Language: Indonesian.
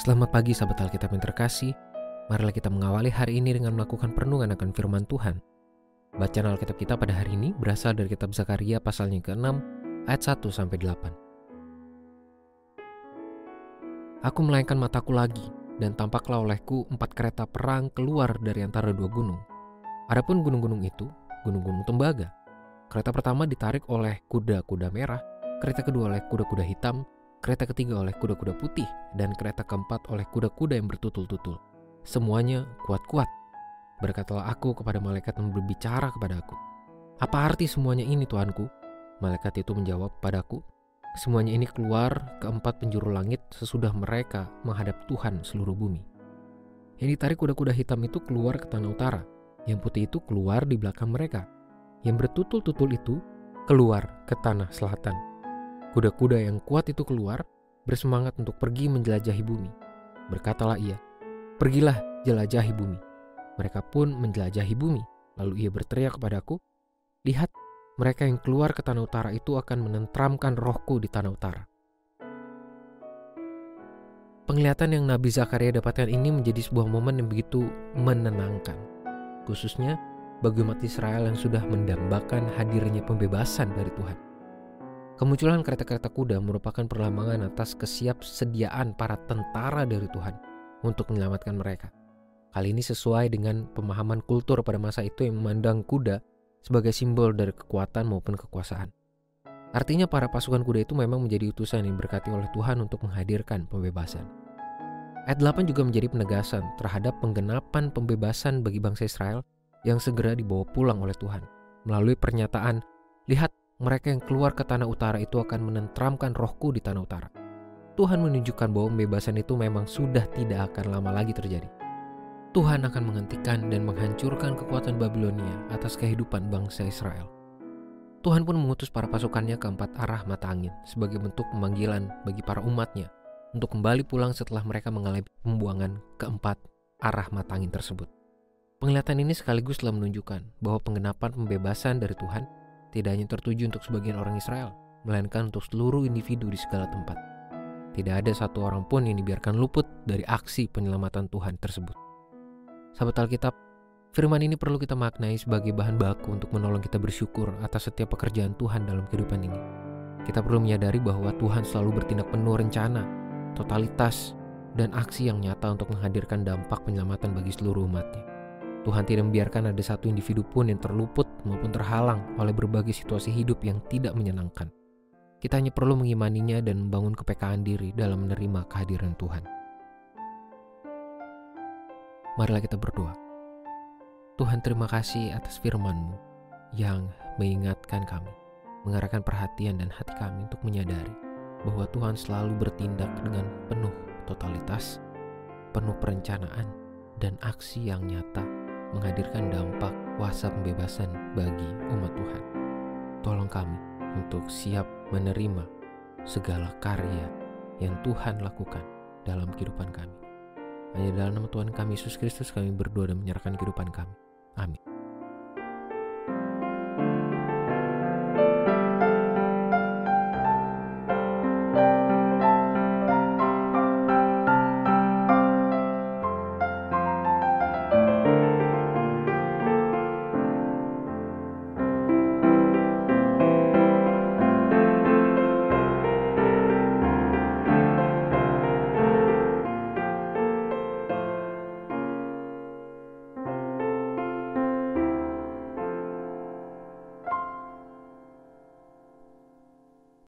Selamat pagi sahabat Alkitab yang terkasih. Marilah kita mengawali hari ini dengan melakukan perenungan akan firman Tuhan. Bacaan Alkitab kita pada hari ini berasal dari kitab Zakaria pasalnya ke-6 ayat 1 sampai 8. Aku melayangkan mataku lagi dan tampaklah olehku empat kereta perang keluar dari antara dua gunung. Adapun gunung-gunung itu, gunung-gunung tembaga. Kereta pertama ditarik oleh kuda-kuda merah, kereta kedua oleh kuda-kuda hitam, kereta ketiga oleh kuda-kuda putih, dan kereta keempat oleh kuda-kuda yang bertutul-tutul. Semuanya kuat-kuat. Berkatalah aku kepada malaikat yang berbicara kepada aku. Apa arti semuanya ini Tuanku? Malaikat itu menjawab padaku, semuanya ini keluar ke empat penjuru langit sesudah mereka menghadap Tuhan seluruh bumi. Yang ditarik kuda-kuda hitam itu keluar ke tanah utara, yang putih itu keluar di belakang mereka. Yang bertutul-tutul itu keluar ke tanah selatan. Kuda-kuda yang kuat itu keluar, bersemangat untuk pergi menjelajahi bumi. Berkatalah ia, "Pergilah, jelajahi bumi." Mereka pun menjelajahi bumi. Lalu ia berteriak kepadaku, "Lihat, mereka yang keluar ke tanah utara itu akan menentramkan rohku di tanah utara." Penglihatan yang Nabi Zakaria dapatkan ini menjadi sebuah momen yang begitu menenangkan. Khususnya bagi umat Israel yang sudah mendambakan hadirnya pembebasan dari Tuhan. Kemunculan kereta-kereta kuda merupakan perlambangan atas kesiapsediaan para tentara dari Tuhan untuk menyelamatkan mereka. Hal ini sesuai dengan pemahaman kultur pada masa itu yang memandang kuda sebagai simbol dari kekuatan maupun kekuasaan. Artinya para pasukan kuda itu memang menjadi utusan yang berkati oleh Tuhan untuk menghadirkan pembebasan. Ayat 8 juga menjadi penegasan terhadap penggenapan pembebasan bagi bangsa Israel yang segera dibawa pulang oleh Tuhan melalui pernyataan, "Lihat, mereka yang keluar ke tanah utara itu akan menentramkan rohku di tanah utara. Tuhan menunjukkan bahwa pembebasan itu memang sudah tidak akan lama lagi terjadi. Tuhan akan menghentikan dan menghancurkan kekuatan Babilonia atas kehidupan bangsa Israel. Tuhan pun mengutus para pasukannya ke empat arah mata angin sebagai bentuk pemanggilan bagi para umatnya untuk kembali pulang setelah mereka mengalami pembuangan keempat arah mata angin tersebut. Penglihatan ini sekaligus telah menunjukkan bahwa penggenapan pembebasan dari Tuhan tidak hanya tertuju untuk sebagian orang Israel, melainkan untuk seluruh individu di segala tempat. Tidak ada satu orang pun yang dibiarkan luput dari aksi penyelamatan Tuhan tersebut. Sahabat Alkitab, firman ini perlu kita maknai sebagai bahan baku untuk menolong kita bersyukur atas setiap pekerjaan Tuhan dalam kehidupan ini. Kita perlu menyadari bahwa Tuhan selalu bertindak penuh rencana, totalitas, dan aksi yang nyata untuk menghadirkan dampak penyelamatan bagi seluruh umatnya. Tuhan tidak membiarkan ada satu individu pun yang terluput maupun terhalang oleh berbagai situasi hidup yang tidak menyenangkan. Kita hanya perlu mengimaninya dan membangun kepekaan diri dalam menerima kehadiran Tuhan. Marilah kita berdoa. Tuhan terima kasih atas firman-Mu yang mengingatkan kami, mengarahkan perhatian dan hati kami untuk menyadari bahwa Tuhan selalu bertindak dengan penuh totalitas, penuh perencanaan, dan aksi yang nyata menghadirkan dampak kuasa pembebasan bagi umat Tuhan. Tolong kami untuk siap menerima segala karya yang Tuhan lakukan dalam kehidupan kami. Hanya dalam nama Tuhan kami Yesus Kristus kami berdoa dan menyerahkan kehidupan kami. Amin.